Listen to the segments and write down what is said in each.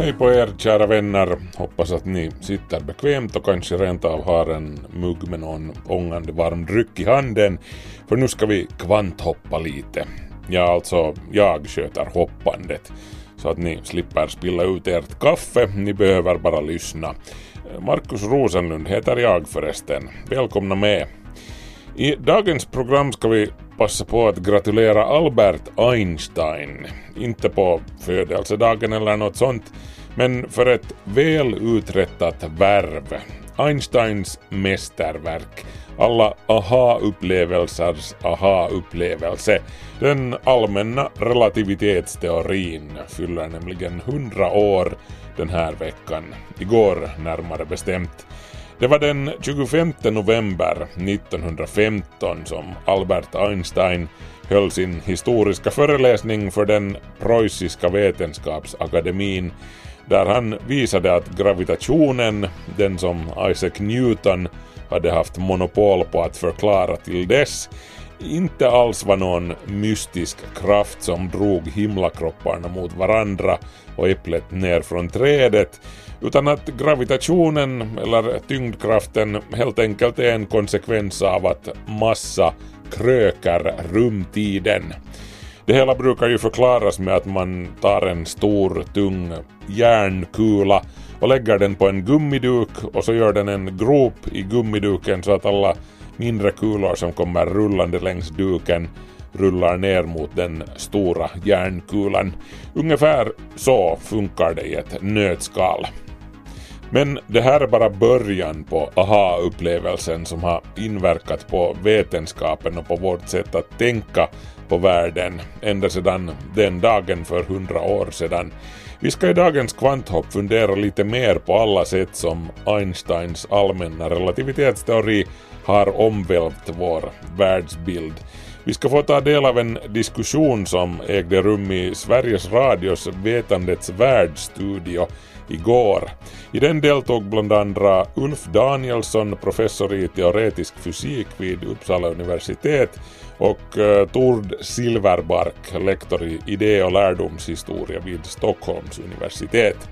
Hej på er kära vänner. Hoppas att ni sitter bekvämt och kanske rent av har en mugg med någon ångande varm dryck i handen. För nu ska vi kvanthoppa lite. Ja, alltså jag sköter hoppandet. Så att ni slipper spilla ut ert kaffe. Ni behöver bara lyssna. Markus Rosenlund heter jag förresten. Välkomna med. I dagens program ska vi passa på att gratulera Albert Einstein. Inte på födelsedagen eller något sånt, men för ett väl uträttat värv. Einsteins mästerverk. Alla aha-upplevelsers aha-upplevelse. Den allmänna relativitetsteorin fyller nämligen 100 år den här veckan. Igår närmare bestämt. Det var den 25 november 1915 som Albert Einstein höll sin historiska föreläsning för den preussiska vetenskapsakademin där han visade att gravitationen, den som Isaac Newton hade haft monopol på att förklara till dess, inte alls var någon mystisk kraft som drog himlakropparna mot varandra och äpplet ner från trädet, utan att gravitationen, eller tyngdkraften, helt enkelt är en konsekvens av att massa kröker rumtiden. Det hela brukar ju förklaras med att man tar en stor tung järnkula och lägger den på en gummiduk och så gör den en grop i gummiduken så att alla mindre kulor som kommer rullande längs duken rullar ner mot den stora järnkulan. Ungefär så funkar det i ett nötskal. Men det här är bara början på aha-upplevelsen som har inverkat på vetenskapen och på vårt sätt att tänka på världen ända sedan den dagen för hundra år sedan. Vi ska i dagens kvanthopp fundera lite mer på alla sätt som Einsteins allmänna relativitetsteori har omvälvt vår världsbild. Vi ska få ta del av en diskussion som ägde rum i Sveriges Radios Vetandets världstudio igår. I den deltog bland andra Ulf Danielsson, professor i teoretisk fysik vid Uppsala universitet och uh, Tord Silverbark, lektor i idé och lärdomshistoria vid Stockholms universitet.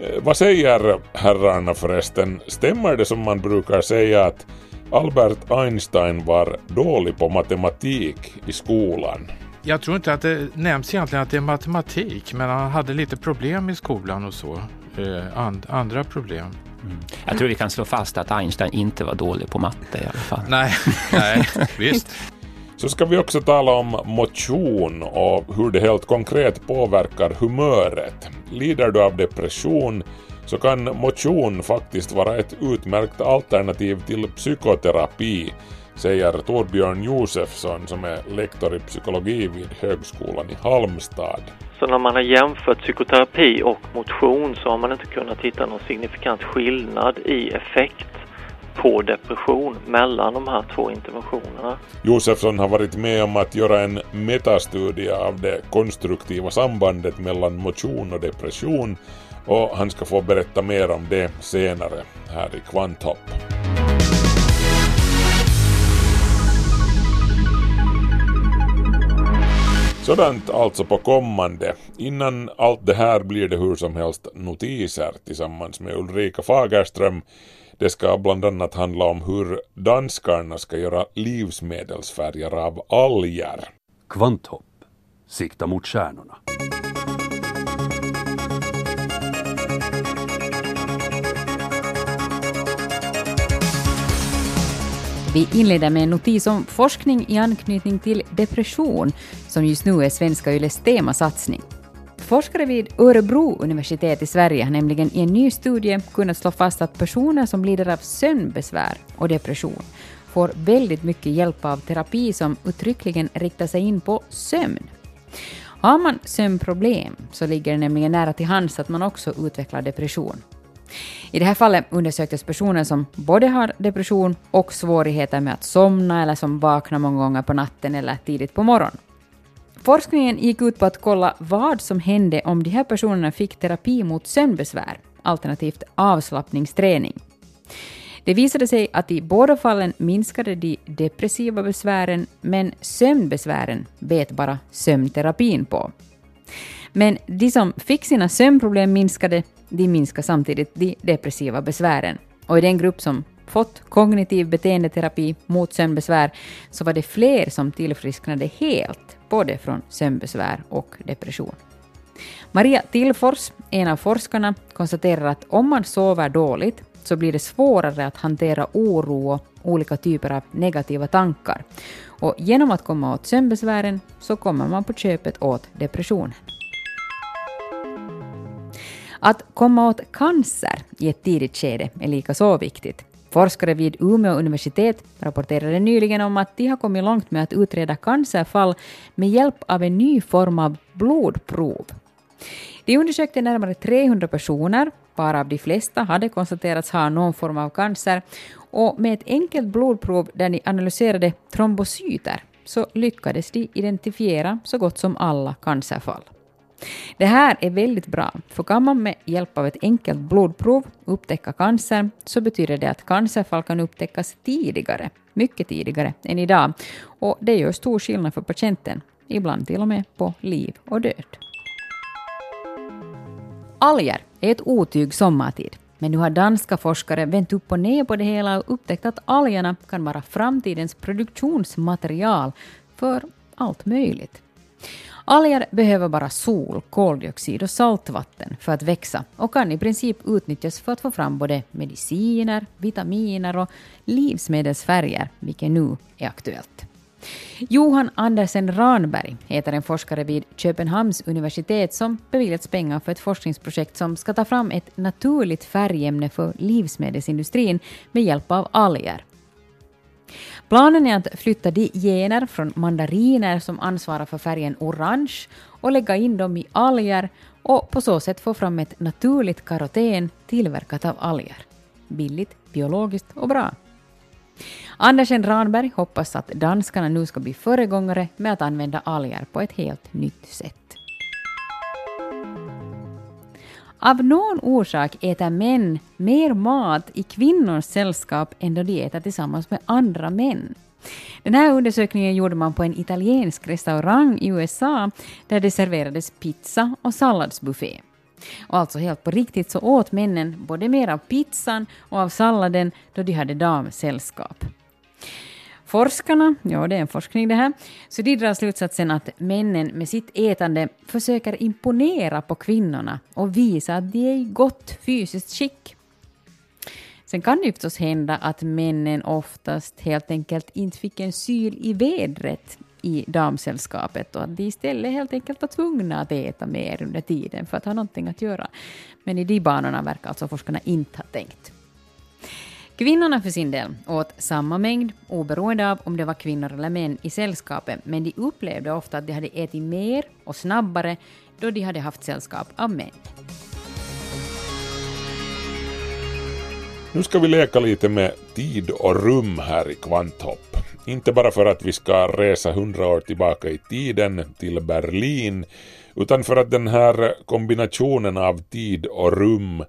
Uh, vad säger herrarna förresten? Stämmer det som man brukar säga att Albert Einstein var dålig på matematik i skolan? Jag tror inte att det nämns egentligen att det är matematik, men han hade lite problem i skolan och så. Eh, and, andra problem. Mm. Jag tror vi kan slå fast att Einstein inte var dålig på matte i alla fall. Nej, nej visst. Så ska vi också tala om motion och hur det helt konkret påverkar humöret. Lider du av depression så kan motion faktiskt vara ett utmärkt alternativ till psykoterapi, säger Torbjörn Josefsson som är lektor i psykologi vid Högskolan i Halmstad. Så när man har jämfört psykoterapi och motion så har man inte kunnat hitta någon signifikant skillnad i effekt på depression mellan de här två interventionerna. Josefsson har varit med om att göra en metastudie av det konstruktiva sambandet mellan motion och depression och han ska få berätta mer om det senare här i Kvanthopp. Sådant alltså på kommande. Innan allt det här blir det hur som helst notiser tillsammans med Ulrika Fagerström. Det ska bland annat handla om hur danskarna ska göra livsmedelsfärger av alger. Kvanthopp. Sikta mot stjärnorna. Vi inleder med en notis om forskning i anknytning till depression, som just nu är Svenska Yles temasatsning. Forskare vid Örebro universitet i Sverige har nämligen i en ny studie kunnat slå fast att personer som lider av sömnbesvär och depression får väldigt mycket hjälp av terapi som uttryckligen riktar sig in på sömn. Har man sömnproblem så ligger det nämligen nära till hands att man också utvecklar depression. I det här fallet undersöktes personer som både har depression och svårigheter med att somna eller som vaknar många gånger på natten eller tidigt på morgonen. Forskningen gick ut på att kolla vad som hände om de här personerna fick terapi mot sömnbesvär, alternativt avslappningsträning. Det visade sig att i båda fallen minskade de depressiva besvären, men sömnbesvären bet bara sömnterapin på. Men de som fick sina sömnproblem minskade, de minskade samtidigt de depressiva besvären. Och i den grupp som fått kognitiv beteendeterapi mot sömnbesvär så var det fler som tillfrisknade helt, både från sömnbesvär och depression. Maria Tillfors, en av forskarna, konstaterar att om man sover dåligt så blir det svårare att hantera oro och olika typer av negativa tankar. Och genom att komma åt sömnbesvären så kommer man på köpet åt depressionen. Att komma åt cancer i ett tidigt skede är lika så viktigt. Forskare vid Umeå universitet rapporterade nyligen om att de har kommit långt med att utreda cancerfall med hjälp av en ny form av blodprov. De undersökte närmare 300 personer, varav de flesta hade konstaterats ha någon form av cancer, och med ett enkelt blodprov där de analyserade trombocyter så lyckades de identifiera så gott som alla cancerfall. Det här är väldigt bra, för kan man med hjälp av ett enkelt blodprov upptäcka cancer så betyder det att cancerfall kan upptäckas tidigare, mycket tidigare än idag, och det gör stor skillnad för patienten, ibland till och med på liv och död. Alger är ett otyg sommartid. Men nu har danska forskare vänt upp och ner på det hela och upptäckt att algerna kan vara framtidens produktionsmaterial för allt möjligt. Alger behöver bara sol, koldioxid och saltvatten för att växa och kan i princip utnyttjas för att få fram både mediciner, vitaminer och livsmedelsfärger, vilket nu är aktuellt. Johan Andersen Ranberg heter en forskare vid Köpenhamns universitet som beviljats pengar för ett forskningsprojekt som ska ta fram ett naturligt färgämne för livsmedelsindustrin med hjälp av alger. Planen är att flytta de gener från mandariner som ansvarar för färgen orange och lägga in dem i alger och på så sätt få fram ett naturligt karoten tillverkat av alger. Billigt, biologiskt och bra. Andersen Ranberg hoppas att danskarna nu ska bli föregångare med att använda alger på ett helt nytt sätt. Av någon orsak äter män mer mat i kvinnors sällskap än då de äter tillsammans med andra män. Den här undersökningen gjorde man på en italiensk restaurang i USA där det serverades pizza och salladsbuffé. Och alltså helt på riktigt så åt männen både mer av pizzan och av salladen då de hade damsällskap. Forskarna, ja det är en forskning det här, så de drar slutsatsen att männen med sitt ätande försöker imponera på kvinnorna och visa att de är i gott fysiskt skick. Sen kan det ju förstås hända att männen oftast helt enkelt inte fick en syl i vädret i damsällskapet och att de istället helt enkelt var tvungna att äta mer under tiden för att ha någonting att göra. Men i de banorna verkar alltså forskarna inte ha tänkt. Kvinnorna för sin del åt samma mängd oberoende av om det var kvinnor eller män i sällskapet, men de upplevde ofta att de hade ätit mer och snabbare då de hade haft sällskap av män. Nu ska vi leka lite med tid och rum här i Kvanthopp. Inte bara för att vi ska resa hundra år tillbaka i tiden till Berlin, utan för att den här kombinationen av tid och rum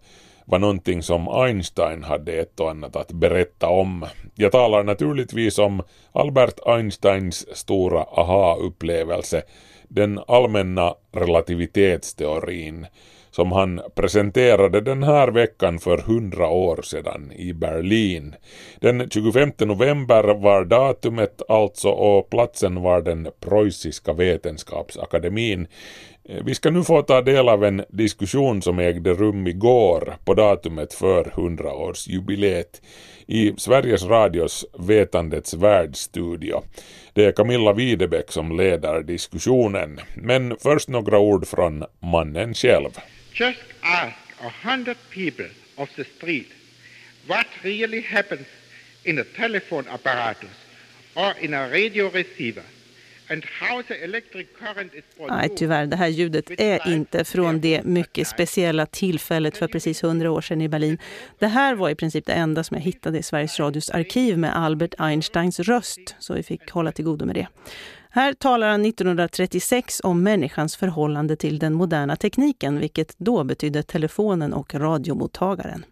var någonting som Einstein hade ett och annat att berätta om. Jag talar naturligtvis om Albert Einsteins stora aha-upplevelse, den allmänna relativitetsteorin, som han presenterade den här veckan för hundra år sedan i Berlin. Den 25 november var datumet alltså och platsen var den preussiska vetenskapsakademin. Eh, vi ska nu få ta del av en diskussion som ägde rum igår på datumet för 100-årsjubileet i Sveriges Radios Vetandets världsstudio. Det är Camilla Widebäck som leder diskussionen. Men först några ord från mannen själv. Just ask a hundred people of the street what really happens in a telephone apparatus or in a radio receiver Nej, tyvärr, det här ljudet är inte från det mycket speciella tillfället för precis hundra år sedan i Berlin. Det här var i princip det enda som jag hittade i Sveriges Radios arkiv med Albert Einsteins röst, så vi fick hålla till godo med det. Här talar han 1936 om människans förhållande till den moderna tekniken, vilket då betydde telefonen och radiomottagaren.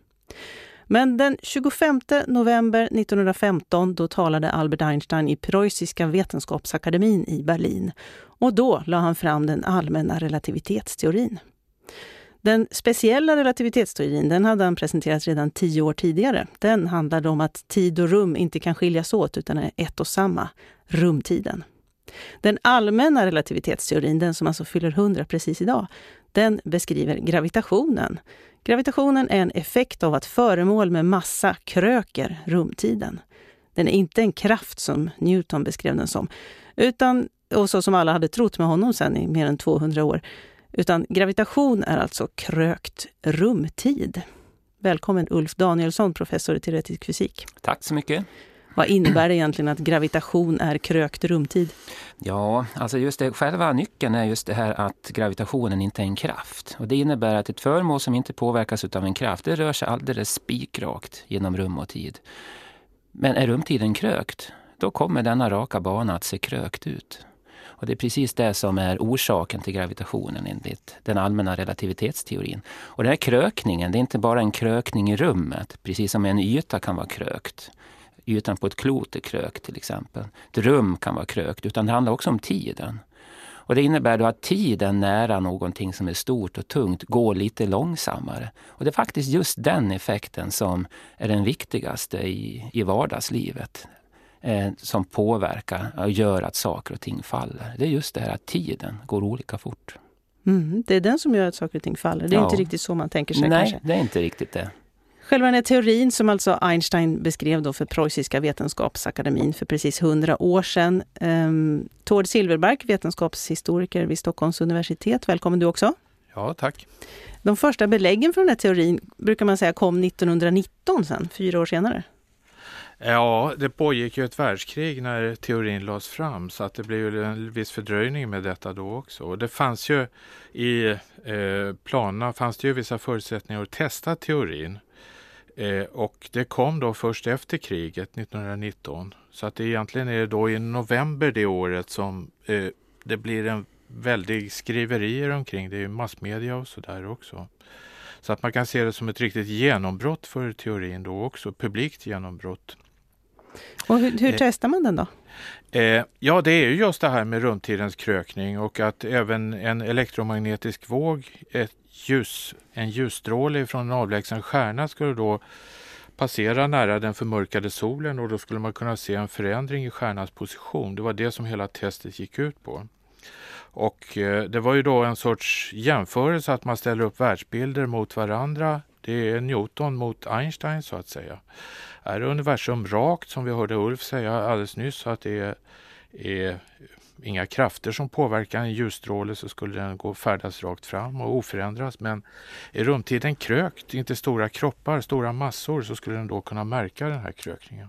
Men den 25 november 1915 då talade Albert Einstein i Preussiska vetenskapsakademin i Berlin. Och då la han fram den allmänna relativitetsteorin. Den speciella relativitetsteorin den hade han presenterat redan tio år tidigare. Den handlade om att tid och rum inte kan skiljas åt utan är ett och samma, rumtiden. Den allmänna relativitetsteorin, den som alltså fyller 100 precis idag, den beskriver gravitationen. Gravitationen är en effekt av att föremål med massa kröker rumtiden. Den är inte en kraft som Newton beskrev den som, utan, och så som alla hade trott med honom sen i mer än 200 år. Utan gravitation är alltså krökt rumtid. Välkommen Ulf Danielsson, professor i teoretisk fysik. Tack så mycket. Vad innebär det egentligen att gravitation är krökt rumtid? Ja, alltså just det, själva nyckeln är just det här att gravitationen inte är en kraft. Och det innebär att ett föremål som inte påverkas av en kraft, det rör sig alldeles spikrakt genom rum och tid. Men är rumtiden krökt, då kommer denna raka bana att se krökt ut. Och det är precis det som är orsaken till gravitationen enligt den allmänna relativitetsteorin. Och den här krökningen, det är inte bara en krökning i rummet, precis som en yta kan vara krökt. Ytan på ett klot är krökt till exempel. Ett rum kan vara krökt, utan det handlar också om tiden. Och det innebär då att tiden nära någonting som är stort och tungt går lite långsammare. Och det är faktiskt just den effekten som är den viktigaste i, i vardagslivet. Eh, som påverkar och gör att saker och ting faller. Det är just det här att tiden går olika fort. Mm, det är den som gör att saker och ting faller. Det är Ja. inte riktigt så man tänker sig Nej, kanske. det är inte riktigt det. Själva den här teorin som alltså Einstein beskrev då för Preussiska vetenskapsakademin för precis 100 år sedan. Um, Tord Silverbark, vetenskapshistoriker vid Stockholms universitet. Välkommen du också. Ja, tack. De första beläggen för den här teorin brukar man säga kom 1919 sen, fyra år senare. Ja, det pågick ju ett världskrig när teorin lades fram så att det blev ju en viss fördröjning med detta då också. Och det fanns ju i eh, planerna fanns det ju vissa förutsättningar att testa teorin. Eh, och det kom då först efter kriget 1919. Så att det egentligen är då i november det året som eh, det blir en väldig skriverier omkring det i massmedia och sådär också. Så att man kan se det som ett riktigt genombrott för teorin då också, publikt genombrott. Och hur, hur Eh, testar man den då? Eh, ja, det är ju just det här med rumtidens krökning och att även en elektromagnetisk våg, ett ljus, en ljusstråle från en avlägsen stjärna skulle då passera nära den förmörkade solen och då skulle man kunna se en förändring i stjärnans position. Det var det som hela testet gick ut på. Och eh, det var ju då en sorts jämförelse att man ställer upp världsbilder mot varandra. Det är Newton mot Einstein så att säga. Är universum rakt som vi hörde Ulf säga alldeles nyss att det är, är inga krafter som påverkar en ljusstråle så skulle den gå färdas rakt fram och oförändras. Men är rumtiden krökt, inte stora kroppar, stora massor, så skulle den då kunna märka den här krökningen.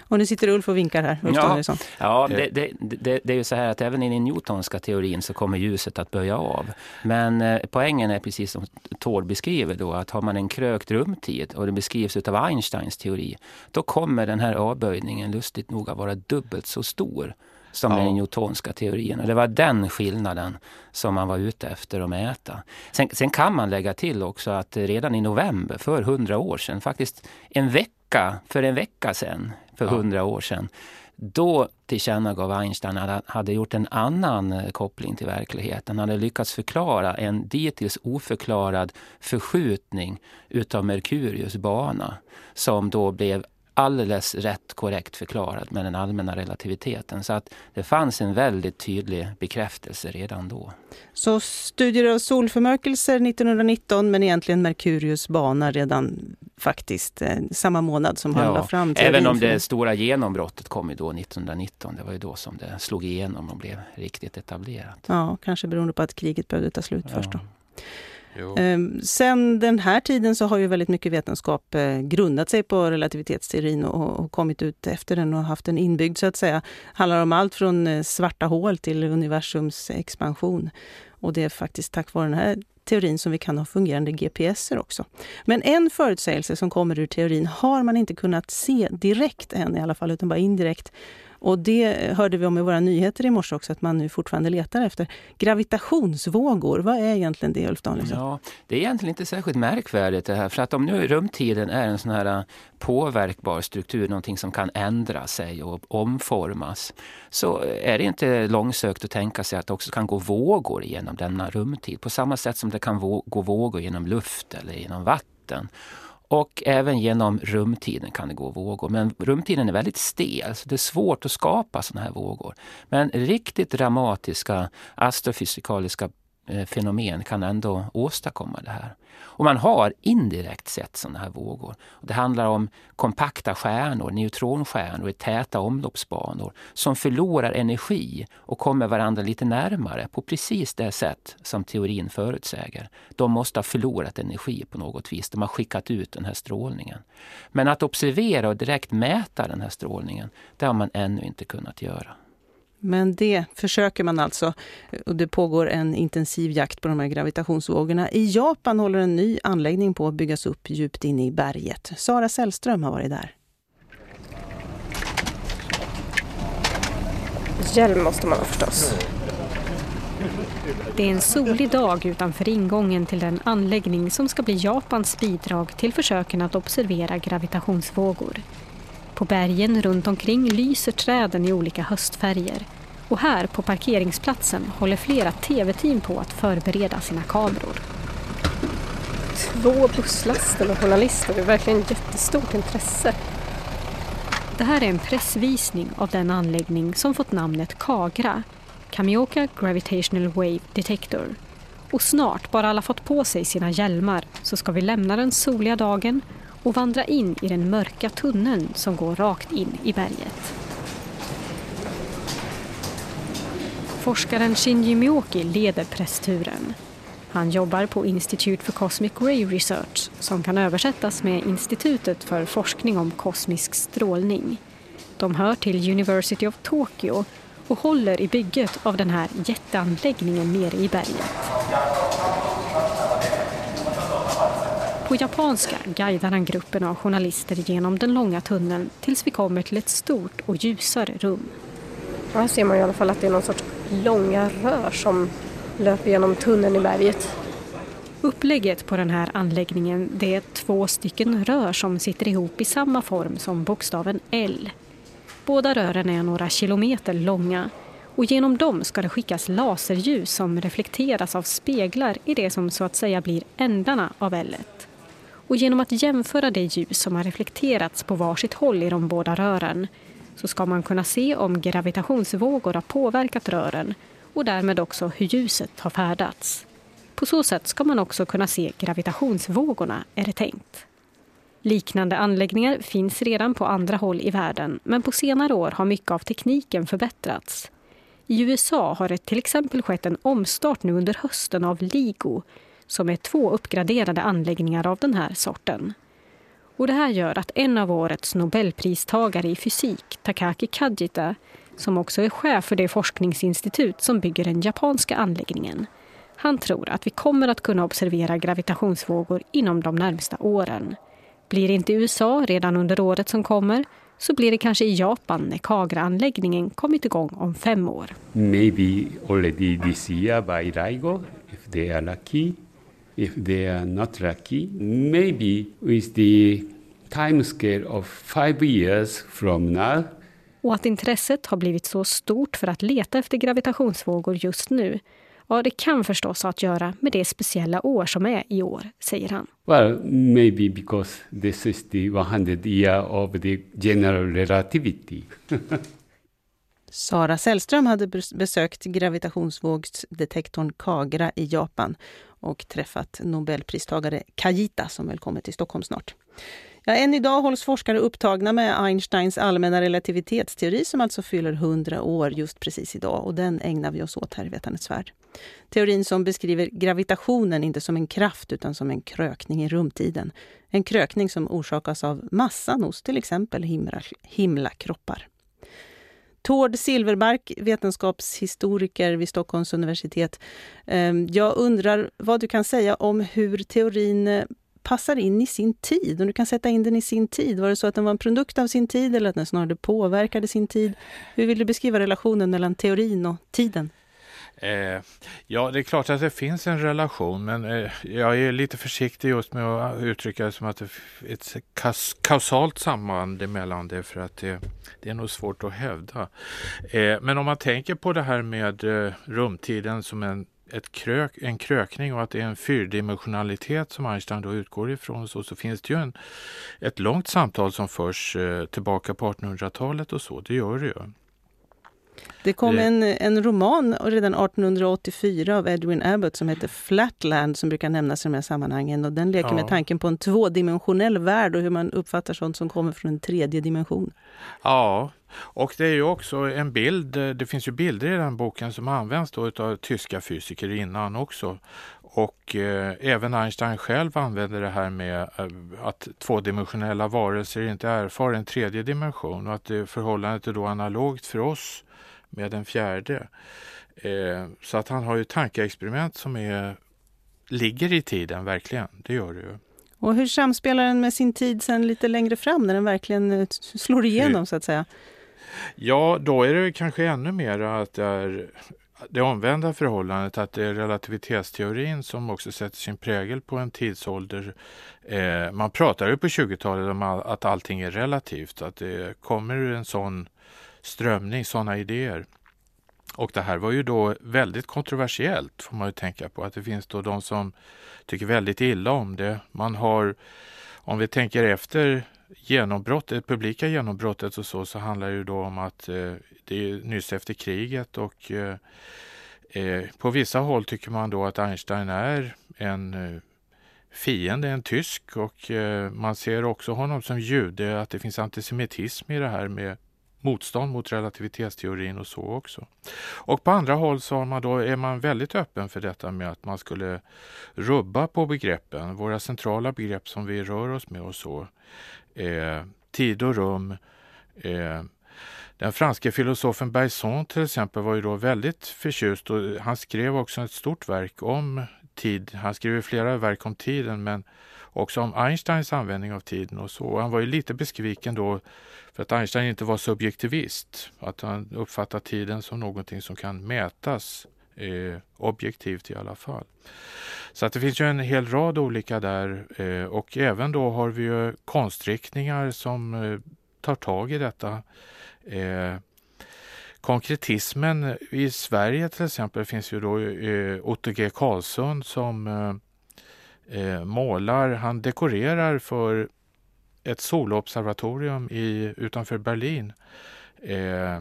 Och nu sitter Ulf och vinkar här, Ulf Ja, ja det, det, det, det är ju så här att även i den newtonska teorin så kommer ljuset att böja av. Men eh, poängen är precis som Tord beskriver då att har man en krökt rumtid och det beskrivs utav Einsteins teori, då kommer den här avböjningen lustigt nog att vara dubbelt så stor som Ja. den newtonska teorin. Och det var den skillnaden som man var ute efter att mäta. Sen, sen kan man lägga till också att redan i november för hundra år sedan, faktiskt en vecka, för en vecka sedan, för Ja. hundra år sedan, då tillkännagav Einstein att han hade gjort en annan eh, koppling till verkligheten. Han hade lyckats förklara en dittills oförklarad förskjutning utav Merkurius bana som då blev alldeles rätt korrekt förklarad med den allmänna relativiteten. Så att det fanns en väldigt tydlig bekräftelse redan då. Så studier av solförmörkelser 1919 men egentligen Merkurius bana redan faktiskt eh, samma månad som han la fram teorin även om det stora genombrottet kom ju då 1919. Det var ju då som det slog igenom och blev riktigt etablerat. Ja, kanske beroende på att kriget behövde ta slut först då. Jo. Ehm, sen den här tiden så har ju väldigt mycket vetenskap eh, grundat sig på relativitetsteorin och, och kommit ut efter den och haft den inbyggd så att säga. handlar om allt från eh, svarta hål till universums expansion. Och det är faktiskt tack vare den här teorin som vi kan ha fungerande GPSer också. Men en förutsägelse som kommer ur teorin har man inte kunnat se direkt än i alla fall, utan bara indirekt. Och det hörde vi om i våra nyheter i morse också, att man nu fortfarande letar efter. Gravitationsvågor, vad är egentligen det Ulf Danielsson? Ja, det är egentligen inte särskilt märkvärdigt det här. För att om nu rumtiden är en sån här äh, påverkbar struktur, någonting som kan ändra sig och omformas, så är det inte långsökt att tänka sig att det också kan gå vågor genom denna rumtid. På samma sätt som det kan gå vågor genom luft eller genom vatten. Och även genom rumtiden kan det gå vågor. Men rumtiden är väldigt stel, så det är svårt att skapa sådana här vågor. Men riktigt dramatiska astrofysikaliska Eh, fenomen kan ändå åstadkomma det här. Och man har indirekt sett sådana här vågor. Det handlar om kompakta stjärnor, neutronstjärnor i täta omloppsbanor som förlorar energi och kommer varandra lite närmare på precis det sätt som teorin förutsäger. De måste ha förlorat energi på något vis. De har skickat ut den här strålningen. Men att observera och direkt mäta den här strålningen, det har man ännu inte kunnat göra. Men det försöker man alltså. Och det pågår en intensiv jakt på de här gravitationsvågorna. I Japan håller en ny anläggning på att byggas upp djupt inne i berget. Sara Sällström har varit där. Hjälm måste man ha förstås. Det är en solig dag utanför ingången till den anläggning som ska bli Japans bidrag till försöken att observera gravitationsvågor. På bergen runt omkring lyser träden i olika höstfärger. Och här på parkeringsplatsen håller flera tv-team på att förbereda sina kameror. Två busslaster med journalister. Det är verkligen jättestort intresse. Det här är en pressvisning av den anläggning som fått namnet KAGRA, Kamioka Gravitational Wave Detector. Och snart, bara alla fått på sig sina hjälmar, så ska vi lämna den soliga dagen och vandra in i den mörka tunneln som går rakt in i berget. Forskaren Shinji Miyoki leder pressturen. Han jobbar på Institute for Cosmic Ray Research som kan översättas med Institutet för forskning om kosmisk strålning. De hör till University of Tokyo och håller i bygget av den här jätteanläggningen nere i berget. På japanska guidar han gruppen av journalister genom den långa tunneln tills vi kommer till ett stort och ljusare rum. Här ser man i alla fall att det är någon sorts långa rör som löper genom tunneln i berget. Upplägget på den här anläggningen det är två stycken rör som sitter ihop i samma form som bokstaven L. Båda rören är några kilometer långa och genom dem ska det skickas laserljus som reflekteras av speglar i det som så att säga blir ändarna av L. Och genom att jämföra det ljus som har reflekterats på varsitt håll i de båda rören så ska man kunna se om gravitationsvågor har påverkat rören och därmed också hur ljuset har färdats. På så sätt ska man också kunna se gravitationsvågorna, är det tänkt. Liknande anläggningar finns redan på andra håll i världen men på senare år har mycket av tekniken förbättrats. I USA har det till exempel skett en omstart nu under hösten av LIGO som är två uppgraderade anläggningar av den här sorten. Och det här gör att en av årets nobelpristagare i fysik, Takaki Kajita, som också är chef för det forskningsinstitut som bygger den japanska anläggningen, han tror att vi kommer att kunna observera gravitationsvågor inom de närmsta åren. Blir det inte i USA redan under året som kommer så blir det kanske i Japan när Kagra-anläggningen kommit igång om fem år. maybe already this year by LIGO, if they are lucky. If they are not lucky, maybe with the time scale of five years from now, Och att intresset har blivit så stort för att leta efter gravitationsvågor just nu, ja det kan förstås ha att göra med det speciella år som är i år, säger han. well, maybe because this is the 100 year of the general relativity. Sara Sällström hade besökt gravitationsvågsdetektorn Kagra i Japan och träffat nobelpristagare Kajita som väl kommer till Stockholm snart. Ja, än idag hålls forskare upptagna med Einsteins allmänna relativitetsteori som alltså fyller 100 år just precis idag och den ägnar vi oss åt här i Vetandets värld. Teorin som beskriver gravitationen inte som en kraft utan som en krökning i rumtiden. En krökning som orsakas av massan hos till exempel himla, himlakroppar. Tord Silverbark, vetenskapshistoriker vid Stockholms universitet. Ehm, jag undrar vad du kan säga om hur teorin eh, passar in i sin tid, om du kan sätta in den i sin tid. Var det så att den var en produkt av sin tid eller att den snarare påverkade sin tid? Hur vill du beskriva relationen mellan teorin och tiden? Eh, ja, det är klart att det finns en relation, men eh, jag är lite försiktig just med att uttrycka det som att det är ett kas kausalt samband mellan det, för att det, det är nog svårt att hävda. Eh, men om man tänker på det här med eh, rumtiden som en ett krök, en krökning och att det är en fyrdimensionalitet som Einstein då utgår ifrån så, så finns det ju en, ett långt samtal som förs eh, tillbaka på 1800-talet och så, det gör det ju. Det kom en, en roman redan 1884 av Edwin Abbott som heter Flatland som brukar nämnas i de här sammanhangen. Och den leker ja. med tanken på en tvådimensionell värld och hur man uppfattar sånt som kommer från en tredje dimension. Ja, och det är ju också en bild, det finns ju bilder i den boken som används då av tyska fysiker innan också. Och eh, även Einstein själv använder det här med eh, att tvådimensionella varelser inte erfar en tredje dimension och att det förhållandet är då analogt för oss med en fjärde. Eh, så att han har ju tankeexperiment som är, ligger i tiden verkligen, det gör det ju. Och hur samspelar den med sin tid sen lite längre fram när den verkligen eh, slår igenom så att säga? Ja, då är det kanske ännu mer att det är det omvända förhållandet att det är relativitetsteorin som också sätter sin prägel på en tidsålder. Eh, man pratar ju på 20-talet om att allting är relativt, att det kommer en sån strömning, sådana idéer. Och det här var ju då väldigt kontroversiellt får man ju tänka på, att det finns då de som tycker väldigt illa om det. Man har, om vi tänker efter genombrottet, publika genombrottet och så, så handlar det ju då om att eh, det är nyss efter kriget och eh, eh, på vissa håll tycker man då att Einstein är en eh, fiende, en tysk och eh, man ser också honom som jude, att det finns antisemitism i det här med motstånd mot relativitetsteorin och så också. Och på andra håll så man då, är man väldigt öppen för detta med att man skulle rubba på begreppen, våra centrala begrepp som vi rör oss med och så. Eh, tid och rum. Eh, den franske filosofen Bergson till exempel var ju då väldigt förtjust och han skrev också ett stort verk om tid. Han skrev flera verk om tiden men också om Einsteins användning av tiden och så. Han var ju lite besviken då för att Einstein inte var subjektivist. Att han uppfattar tiden som någonting som kan mätas eh, objektivt i alla fall. Så att det finns ju en hel rad olika där eh, och även då har vi ju konstriktningar som eh, tar tag i detta. Eh, konkretismen i Sverige till exempel finns ju då eh, Otto G Karlsson som eh, eh, målar, han dekorerar för ett solobservatorium i, utanför Berlin. Eh,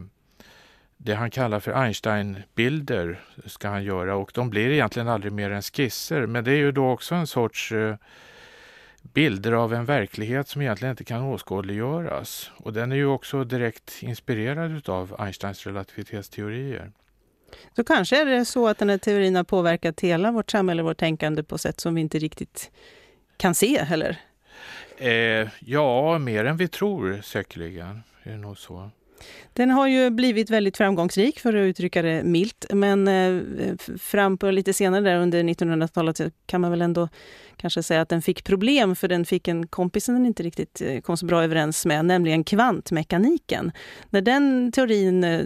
det han kallar för Einstein-bilder ska han göra och de blir egentligen aldrig mer än skisser. Men det är ju då också en sorts eh, bilder av en verklighet som egentligen inte kan åskådliggöras. Och den är ju också direkt inspirerad av Einsteins relativitetsteorier. Så kanske är det så att den här teorin har påverkat hela vårt samhälle, vårt tänkande på sätt som vi inte riktigt kan se heller? Eh, ja, mer än vi tror säkerligen. Är det nog så. Den har ju blivit väldigt framgångsrik för att uttrycka det milt. Men eh, fram på lite senare där under 1900-talet kan man väl ändå kanske säga att den fick problem för den fick en kompis som den inte riktigt eh, kom så bra överens med, nämligen kvantmekaniken. När den teorin eh,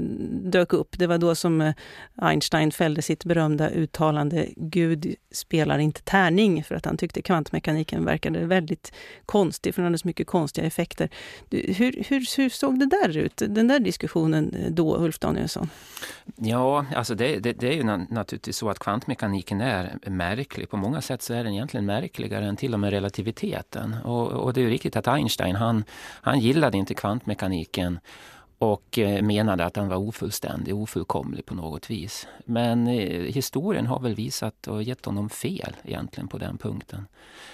dök upp, det var då som Einstein fällde sitt berömda uttalande Gud spelar inte tärning för att han tyckte kvantmekaniken verkade väldigt konstig, för den hade så mycket konstiga effekter. Hur, hur, hur såg det där ut, den den där diskussionen eh, då, Ulf Danielsson? Ja, alltså det, det, det är ju naturligtvis så att kvantmekaniken är märklig. På många sätt så är den egentligen märkligare än till och med relativiteten. Och, och det är ju riktigt att Einstein, han, han gillade inte kvantmekaniken och eh, menade att den var ofullständig, ofullkomlig på något vis. Men eh, historien har väl visat och gett honom fel egentligen på den punkten.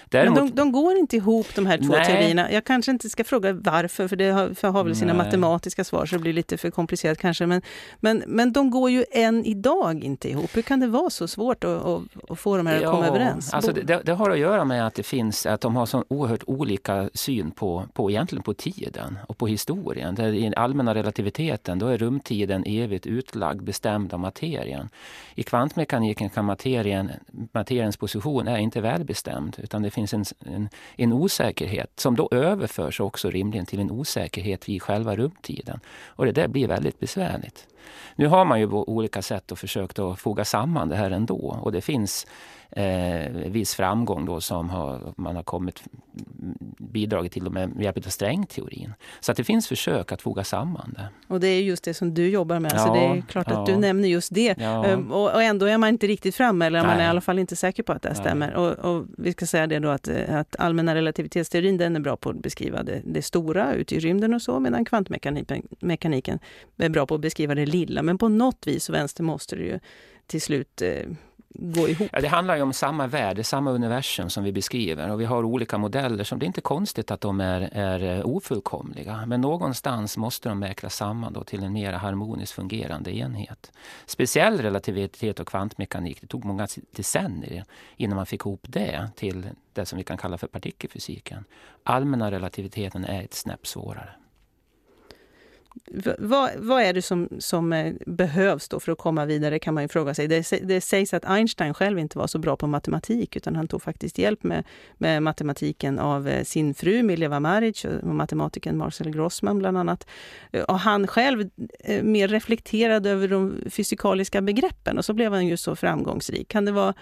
Däremot, Men de, de går inte ihop de här två Nej. teorierna. Jag kanske inte ska fråga varför, för det har, för har väl sina Nej. matematiska svar så det blir lite för komplicerat kanske. Men, men, men de går ju än idag inte ihop. Hur kan det vara så svårt att, att, att få de här att komma överens? Alltså det, det har att göra med att det finns, att de har så oerhört olika syn på, på egentligen på tiden och på historien. I den allmänna relativiteten då är rumtiden evigt utlagd, bestämd av materien. I kvantmekaniken kan materien, materiens position är inte välbestämd utan det finns en, en, en osäkerhet som då överförs också rimligen till en osäkerhet i själva rumtiden. Och det där blir väldigt besvärligt. Nu har man ju på olika sätt och försökt att foga samman det här ändå och det finns eh, viss framgång då som har, man har kommit bidragit till med hjälp av strängteorin. Så att det finns försök att foga samman det. Och det är just det som du jobbar med, Ja, så det är klart att ja. du nämner just det. Ja. Ehm, Och, och ändå är man inte riktigt framme, eller man är Nej. i alla fall inte säker på att det Nej. stämmer. Och, och vi ska säga det då att, eh, att allmänna relativitetsteorin den är bra på att beskriva det, det stora ute i rymden och så, medan kvantmekaniken mekaniken är bra på att beskriva det lilla. Men på något vis, och vänster, måste det ju till slut eh, gå ihop. Ja, det handlar ju om samma värld, samma universum som vi beskriver och vi har olika modeller som det är inte konstigt att de är, är eh, ofullkomliga. Men någonstans måste de mäklas samman då till en mer harmoniskt fungerande enhet. Speciell relativitet och kvantmekanik, det tog många decennier innan man fick ihop det till det som vi kan kalla för partikelfysiken. Allmänna relativiteten är ett snäpp svårare. Vad, vad är det som, som eh, behövs då för att komma vidare kan man ju fråga sig. Det, det sägs att Einstein själv inte var så bra på matematik utan han tog faktiskt hjälp med, med matematiken av eh, sin fru Mileva Maric och matematikern Marcel Grossman bland annat. Eh, och han själv mer reflekterade över de fysikaliska begreppen och så blev han ju så framgångsrik. Kan det vara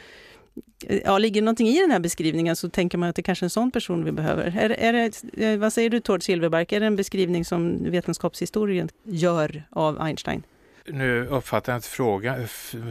Ja, ligger det någonting i den här beskrivningen så tänker man att det kanske är en sån person vi behöver. Är, är det, eh, vad säger du Tord Silverbark, är det en beskrivning som vetenskapshistorien gör av Einstein? Nu uppfattar jag inte fråga,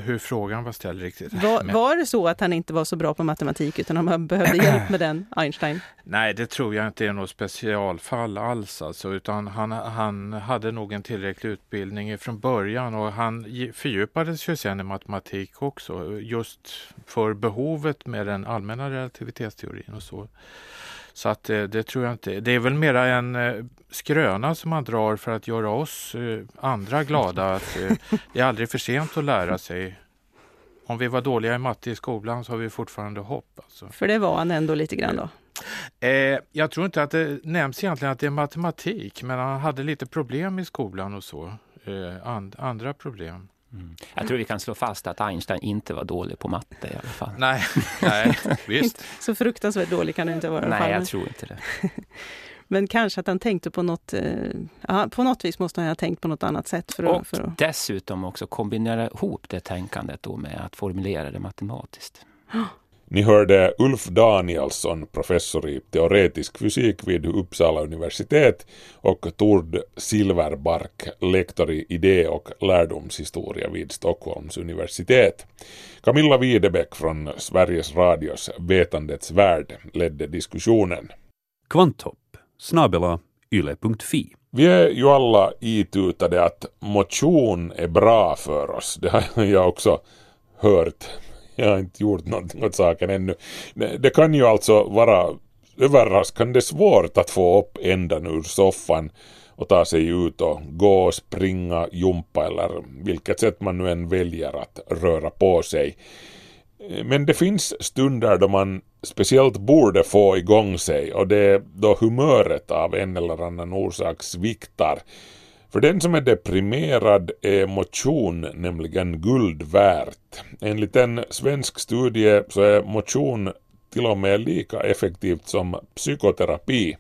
hur frågan var ställd riktigt. Var, Men- var det så att han inte var så bra på matematik utan han behövde hjälp med den, Einstein? Nej, det tror jag inte är något specialfall alls alltså, utan han, han hade nog en tillräcklig utbildning från början och han fördjupades ju sen i matematik också, just för behovet med den allmänna relativitetsteorin och så. Så att eh, det tror jag inte. Det är väl mera en eh, skröna som man drar för att göra oss eh, andra glada att eh, det är aldrig för sent att lära sig. Om vi var dåliga i matte i skolan så har vi fortfarande hopp. Alltså. För det var han ändå lite grann då. Eh, jag tror inte att det nämns egentligen att det är matematik, men han hade lite problem i skolan och så. Eh, and, andra problem. Jag tror vi kan slå fast att Einstein inte var dålig på matte i alla fall. Nej, nej visst. Så fruktansvärt dålig kan det inte vara. i alla fall. Nej, jag tror inte det. Men kanske att han tänkte på något, eh, ja, på något vis måste han ha tänkt på något annat sätt. För att, Och för att, dessutom också kombinera ihop det tänkandet då med att formulera det matematiskt. Ni hörde Ulf Danielsson, professor i teoretisk fysik vid Uppsala universitet och Tord Silverbark, lektor i idé och lärdomshistoria vid Stockholms universitet. Camilla Widebäck från Sveriges Radios Vetandets värld ledde diskussionen. Kvanthopp snabela yle.fi. Vi är ju alla itutade att motion är bra för oss. Det har jag också hört. Jag har inte gjort någonting åt saken ännu. Det det kan ju alltså vara överraskande svårt att få upp ändan ur soffan och ta sig ut och gå, springa, jumpa eller vilket sätt man nu än väljer att röra på sig. Eh, men det finns stunder då man speciellt borde få igång sig och det är då humöret av en eller annan orsak sviktar. För den som är deprimerad är motion nämligen guld värt. Enligt en svensk studie så är motion till och med lika effektivt som psykoterapi.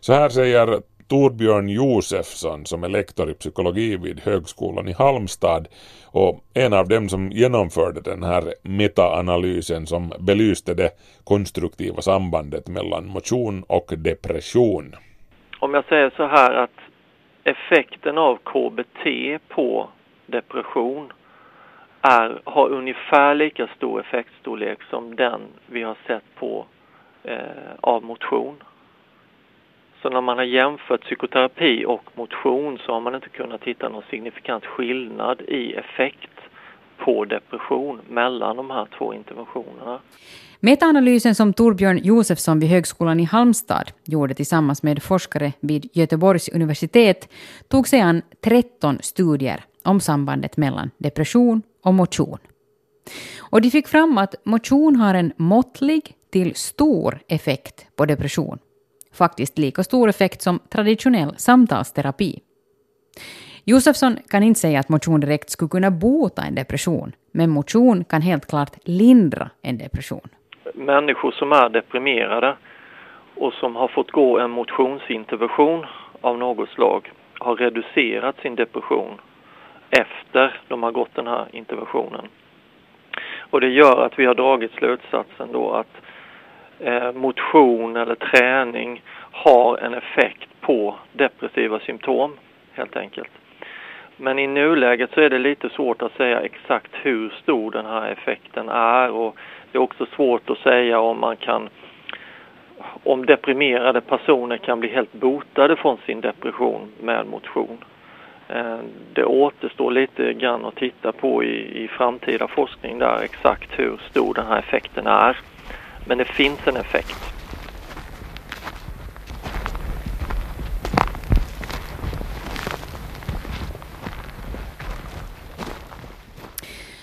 Så här säger Torbjörn Josefsson som är lektor i psykologi vid Högskolan i Halmstad och en av dem som genomförde den här metaanalysen som belyste det konstruktiva sambandet mellan motion och depression. Om jag säger så här att effekten av KBT på depression är, har ungefär lika stor effektstorlek som den vi har sett på eh, av motion. Så när man har jämfört psykoterapi och motion så har man inte kunnat hitta någon signifikant skillnad i effekt på depression mellan de här två interventionerna. Metaanalysen som Torbjörn Josefsson vid Högskolan i Halmstad gjorde tillsammans med forskare vid Göteborgs universitet tog sig an 13 studier om sambandet mellan depression och motion. Och de fick fram att motion har en måttlig till stor effekt på depression. Faktiskt lika stor effekt som traditionell samtalsterapi. Josefsson kan inte säga att motion direkt skulle kunna bota en depression, men motion kan helt klart lindra en depression. Människor som är deprimerade och som har fått gå en motionsintervention av något slag har reducerat sin depression efter de har gått den här interventionen. Och det gör att vi har dragit slutsatsen då att eh, Eh, motion eller träning har en effekt på depressiva symptom helt enkelt. Men i nuläget så är det lite svårt att säga exakt hur stor den här effekten är och det är också svårt att säga om man kan om deprimerade personer kan bli helt botade från sin depression med motion. Eh, det återstår lite grann att titta på i, i framtida forskning där exakt hur stor den här effekten är. Men det finns en effekt.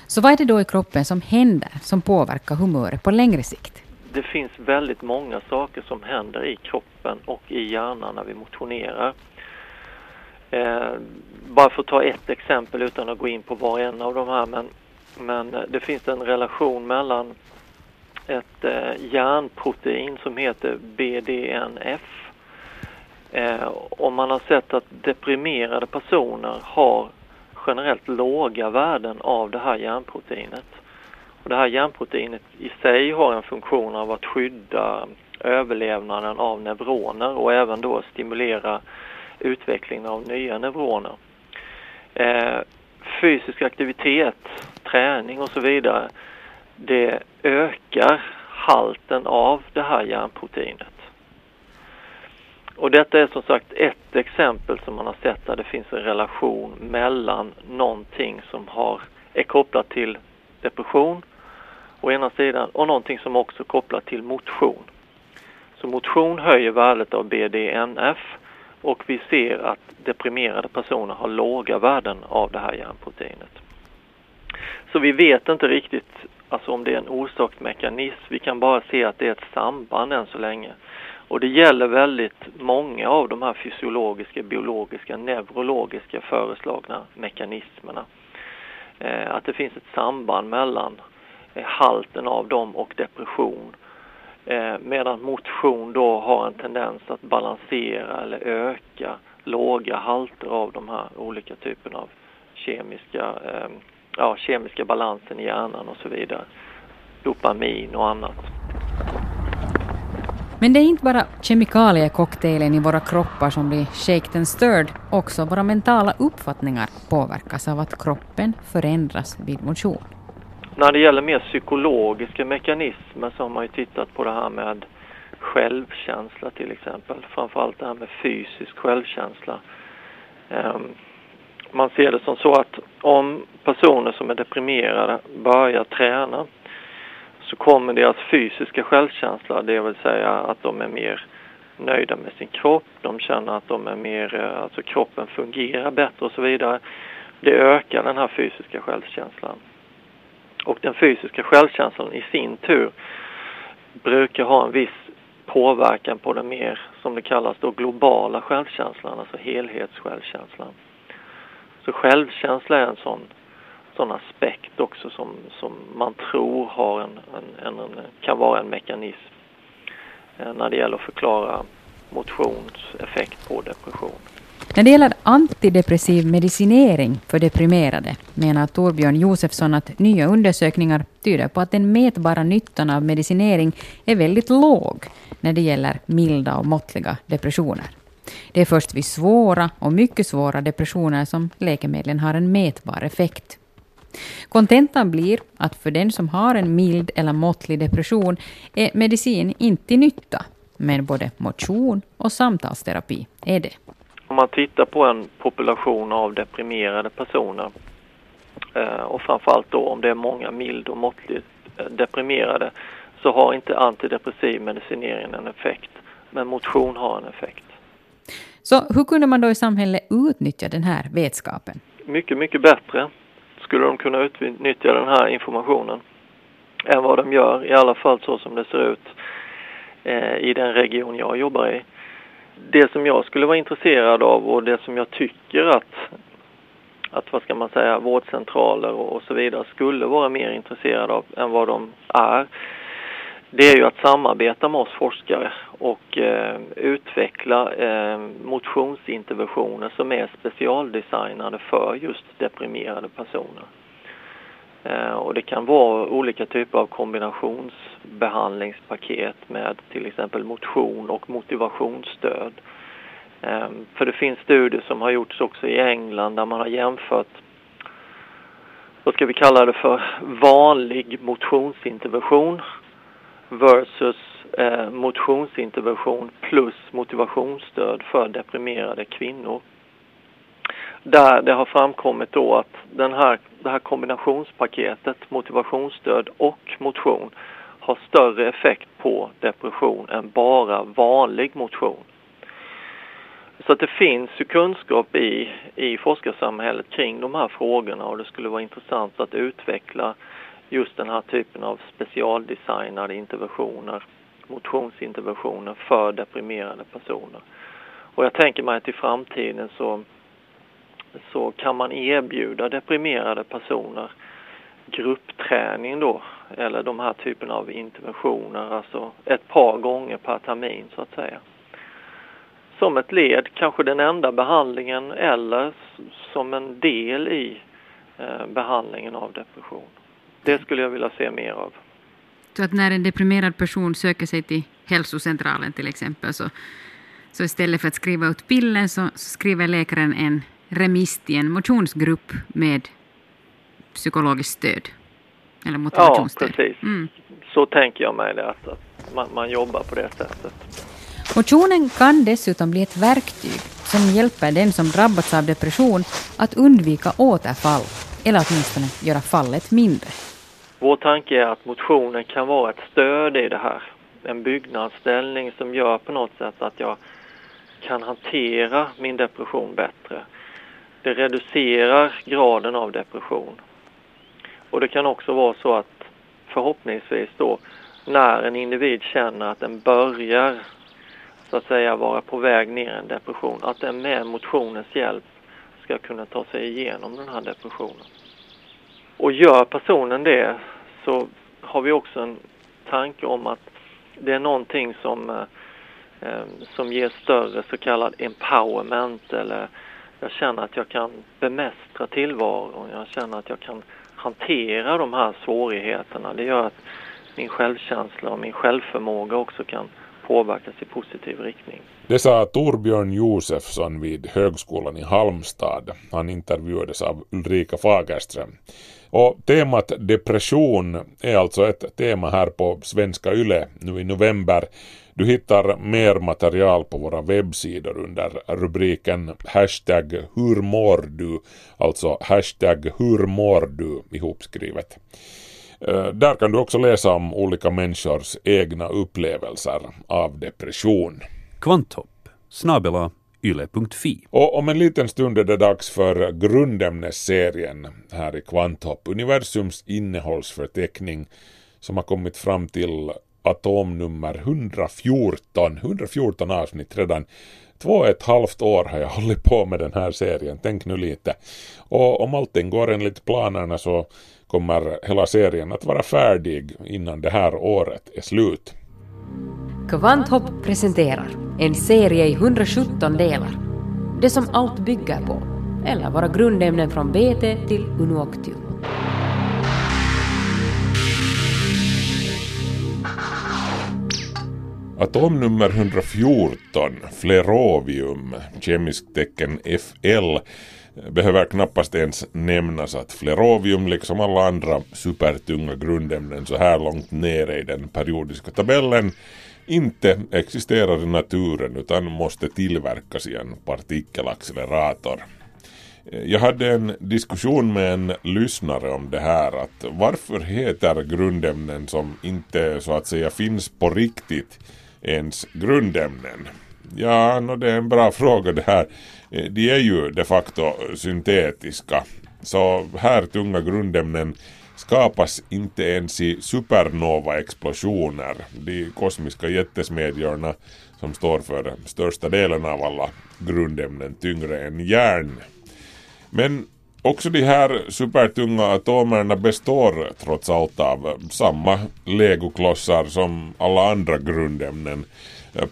Så vad är det då i kroppen som händer som påverkar humöret på längre sikt? Det finns väldigt många saker som händer i kroppen och i hjärnan när vi motionerar. Eh, bara för att ta ett exempel utan att gå in på var och en av de här men, men det finns en relation mellan ett eh, järnprotein som heter BDNF. Eh, och man har sett att deprimerade personer har generellt låga värden av det här järnproteinet. Och det här järnproteinet i sig har en funktion av att skydda överlevnaden av neuroner och även då stimulera utvecklingen av nya neuroner. Eh, fysisk aktivitet, träning och så vidare, det ökar halten av det här järnproteinet. Och detta är som sagt ett exempel som man har sett där det finns en relation mellan någonting som har, är kopplat till depression å ena sidan och någonting som också är kopplat till motion. Så motion höjer värdet av BDNF och vi ser att deprimerade personer har låga värden av det här järnproteinet. Så vi vet inte riktigt alltså om det är en orsaksmekanism. Vi kan bara se att det är ett samband än så länge. Och det gäller väldigt många av de här fysiologiska, biologiska, neurologiska föreslagna mekanismerna. Eh, att det finns ett samband mellan eh, halten av dem och depression. Eh, medan motion då har en tendens att balansera eller öka låga halter av de här olika typerna av kemiska, eh, ja, kemiska balansen i hjärnan och så vidare. Dopamin och annat. Men det är inte bara kemikaliecocktailen i våra kroppar som blir shaked and stirred, också våra mentala uppfattningar påverkas av att kroppen förändras vid motion. När det gäller mer psykologiska mekanismer så har man ju tittat på det här med självkänsla till exempel. Framförallt det här med fysisk självkänsla. Man ser det som så att om personer som är deprimerade börjar träna så kommer deras fysiska självkänsla, det vill säga att de är mer nöjda med sin kropp, de känner att de är mer, alltså kroppen fungerar bättre och så vidare. Det ökar den här fysiska självkänslan. Och den fysiska självkänslan i sin tur brukar ha en viss påverkan på den mer, som det kallas då, globala självkänslan, alltså helhetssjälvkänslan. Så självkänsla är en sån, sån aspekt också som, som man tror har en, en, en, kan vara en mekanism eh, när det gäller att förklara motionseffekt på depression. När det gäller antidepressiv medicinering för deprimerade menar Torbjörn Josefsson att nya undersökningar tyder på att den mätbara nyttan av medicinering är väldigt låg när det gäller milda och måttliga depressioner. Det är först vid svåra och mycket svåra depressioner som läkemedlen har en mätbar effekt. Kontentan blir att för den som har en mild eller måttlig depression är medicin inte till nytta, Men både motion och samtalsterapi är det. Om man tittar på en population av deprimerade personer eh, och framförallt då om det är många mild och måttligt eh, deprimerade så har inte antidepressiv medicinering en effekt. Men motion har en effekt. Så hur kunde man då i samhället utnyttja den här vetskapen? Mycket, mycket bättre skulle de kunna utnyttja den här informationen än vad de gör, i alla fall så som det ser ut eh, i den region jag jobbar i. Det som jag skulle vara intresserad av och det som jag tycker att, att vad ska man säga, vårdcentraler och så vidare skulle vara mer intresserade av än vad de är, det är ju att samarbeta med oss forskare och eh, utveckla eh, motionsinterventioner som är specialdesignade för just deprimerade personer. Eh, och det kan vara olika typer av kombinationsbehandlingspaket med till exempel motion och motivationsstöd. Eh, för det finns studier som har gjorts också i England där man har jämfört vad ska vi kalla det för, vanlig motionsintervention versus eh, motionsintervention plus motivationsstöd för deprimerade kvinnor. Där det har framkommit då att den här, det här kombinationspaketet motivationsstöd och motion har större effekt på depression än bara vanlig motion. Så att det finns ju kunskap i, i forskarsamhället kring de här frågorna och det skulle vara intressant att utveckla just den här typen av specialdesignade interventioner, motionsinterventioner för deprimerade personer. Och jag tänker mig att i framtiden så, så kan man erbjuda deprimerade personer gruppträning då, eller de här typen av interventioner, alltså ett par gånger per termin så att säga. Som ett led, kanske den enda behandlingen eller som en del i eh, behandlingen av depression. Det skulle jag vilja se mer av. Så att när en deprimerad person söker sig till hälsocentralen till exempel så, så istället för att skriva ut pillen så skriver läkaren en remiss till en motionsgrupp med psykologiskt stöd? Eller motivationsstöd? Ja, precis. Mm. Så tänker jag mig det, att, att man, man jobbar på det sättet. Motionen kan dessutom bli ett verktyg som hjälper den som drabbats av depression att undvika återfall eller åtminstone göra fallet mindre. Vår tanke är att motionen kan vara ett stöd i det här. En byggnadsställning som gör på något sätt att jag kan hantera min depression bättre. Det reducerar graden av depression. Och det kan också vara så att förhoppningsvis då när en individ känner att den börjar så att säga vara på väg ner i en depression, att den med motionens hjälp ska kunna ta sig igenom den här depressionen. Och gör personen det så har vi också en tanke om att det är någonting som, eh, eh, som ger större så kallad empowerment eller jag känner att jag kan bemästra tillvaron, jag känner att jag kan hantera de här svårigheterna. Det gör att min självkänsla och min självförmåga också kan påverkas i positiv riktning. Det sa Torbjörn Josefsson vid Högskolan i Halmstad. Han intervjuades av Ulrika Fagerström. Och temat depression är alltså ett tema här på Svenska Yle nu i november. Du hittar mer material på våra webbsidor under rubriken hashtag hur mår du, alltså hashtag hur mår du ihopskrivet. Eh, där kan du också läsa om olika människors egna upplevelser av depression. Kvanthopp snabela yle.fi. Och om en liten stund är det dags för grundämnesserien här i Kvanthopp, universums innehållsförteckning som har kommit fram till atomnummer 114, 114 avsnitt redan. Två och ett halvt år har jag hållit på med den här serien, tänk nu lite. Och om allting går enligt planerna så kommer hela serien att vara färdig innan det här året är slut. Kvanthopp presenterar en serie i 117 delar. Det som allt bygger på, eller våra grundämnen från BT till Unuoctium. Atomnummer 114, flerovium, kemiskt tecken FL, behöver knappast ens nämnas att flerovium liksom alla andra supertunga grundämnen så här långt nere i den periodiska tabellen inte existerar i naturen utan måste tillverkas i en partikelaccelerator. Jag hade en diskussion med en lyssnare om det här att varför heter grundämnen som inte så att säga finns på riktigt ens grundämnen? Ja, no, det är en bra fråga det här. Eh, de är ju de facto syntetiska. Så här tunga grundämnen skapas inte ens i supernova-explosioner, de kosmiska jättesmedjorna som står för största delen av alla grundämnen tyngre än järn. Men också de här supertunga atomerna består trots allt av samma legoklossar som alla andra grundämnen.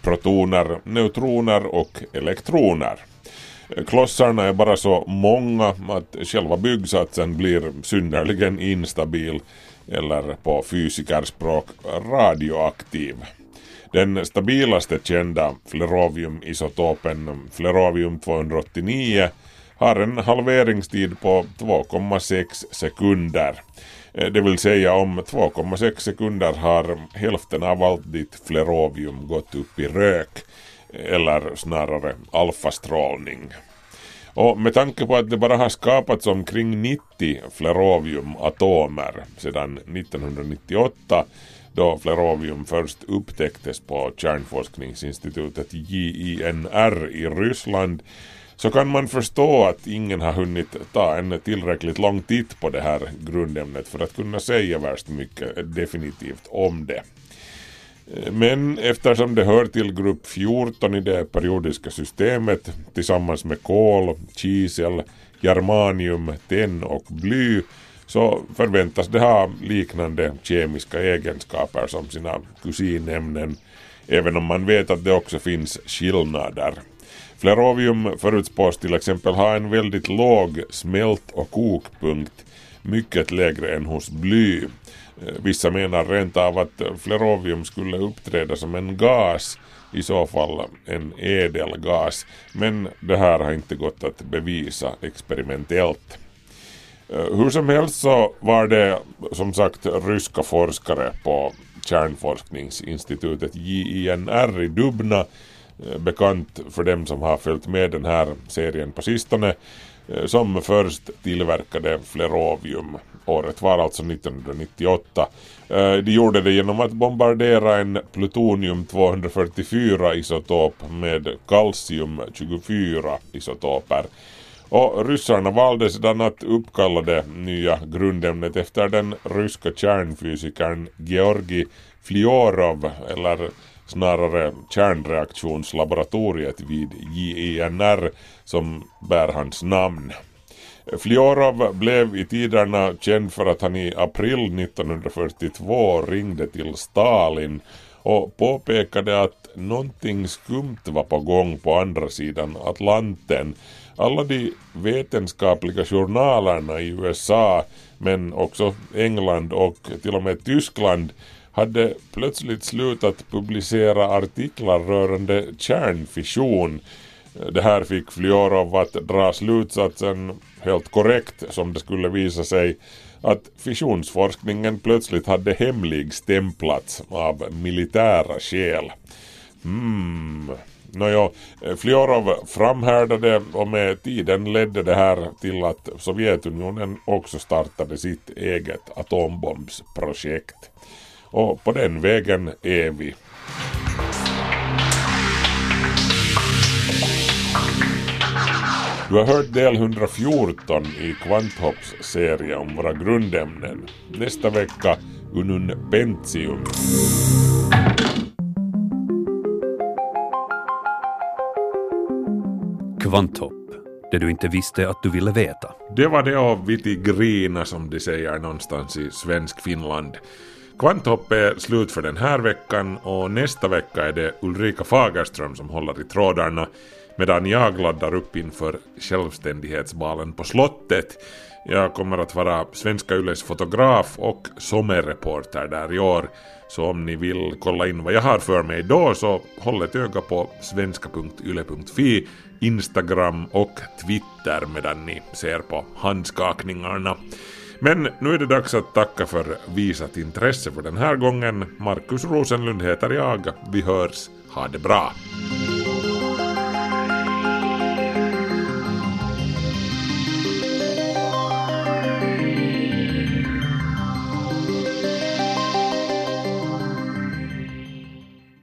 Protoner, neutroner och elektroner. Klossarna är bara så många att själva byggsatsen blir synnerligen instabil eller på fysikerspråk radioaktiv. Den stabilaste kända fleroviumisotopen flerovium 289 har en halveringstid på 2,6 sekunder. Det vill säga om 2,6 sekunder har hälften av allt ditt flerovium gått upp i rök eller snarare alfastrålning. Och med tanke på att det bara har skapats omkring 90 fleroviumatomer sedan 1998 då flerovium först upptäcktes på kärnforskningsinstitutet JINR i Ryssland så kan man förstå att ingen har hunnit ta en tillräckligt lång titt på det här grundämnet för att kunna säga värst mycket definitivt om det. Men eftersom det hör till grupp 14 i det periodiska systemet tillsammans med kol, kisel, germanium, tenn och bly så förväntas det ha liknande kemiska egenskaper som sina kusinämnen även om man vet att det också finns skillnader. Flerovium förutspås till exempel ha en väldigt låg smält- och kokpunkt, mycket lägre än hos bly. Eh, vissa menar rent av att flerovium skulle uppträda som en gas, i så fall en ädelgas, men det här har inte gått att bevisa experimentellt. Eh, hur som helst så var det som sagt ryska forskare på kärnforskningsinstitutet JINR i Dubna eh, bekant för dem som har följt med den här serien på sistone som först tillverkade flerovium. Året var alltså 1998. Eh, de gjorde det genom att bombardera en plutonium 244 isotop med kalcium 24 isotoper. Och ryssarna valde sedan att uppkalla det nya grundämnet efter den ryska kärnfysikern Georgi Fliorov eller snarare kärnreaktionslaboratoriet vid JENR som bär hans namn. Fliorov blev i tiderna känd för att han i april 1942 ringde till Stalin och påpekade att någonting skumt var på gång på andra sidan Atlanten. Alla de vetenskapliga journalerna i USA men också England och till och med Tyskland hade plötsligt slutat publicera artiklar rörande kärnfission. Det här fick Fliorov att dra slutsatsen helt korrekt som det skulle visa sig att fissionsforskningen plötsligt hade hemligstämplats av militära skäl. Hmm. Nåja, Fliorov framhärdade och med tiden ledde det här till att Sovjetunionen också startade sitt eget atombombsprojekt. Och på den vägen är vi. Du har hört del 114 i Kvanthopps serie om våra grundämnen. Nästa vecka Unun Pentium. Kvanthopp, det du inte visste att du ville veta. Det var det av Viti Grina som de säger någonstans i svensk Finland. Kvanthopp är slut för den här veckan och nästa vecka är det Ulrika Fagerström som håller i trådarna medan jag laddar upp inför självständighetsbalen på slottet. Jag kommer att vara Svenska Yles fotograf och sommarreporter där i år. Så om ni vill kolla in vad jag har för mig då så håll ett öga på svenska.yle.fi, Instagram och Twitter medan ni ser på handskakningarna. Men nu är det dags att tacka för visat intresse för den här gången. Markus Rosenlund heter jag. Vi hörs. Ha det bra!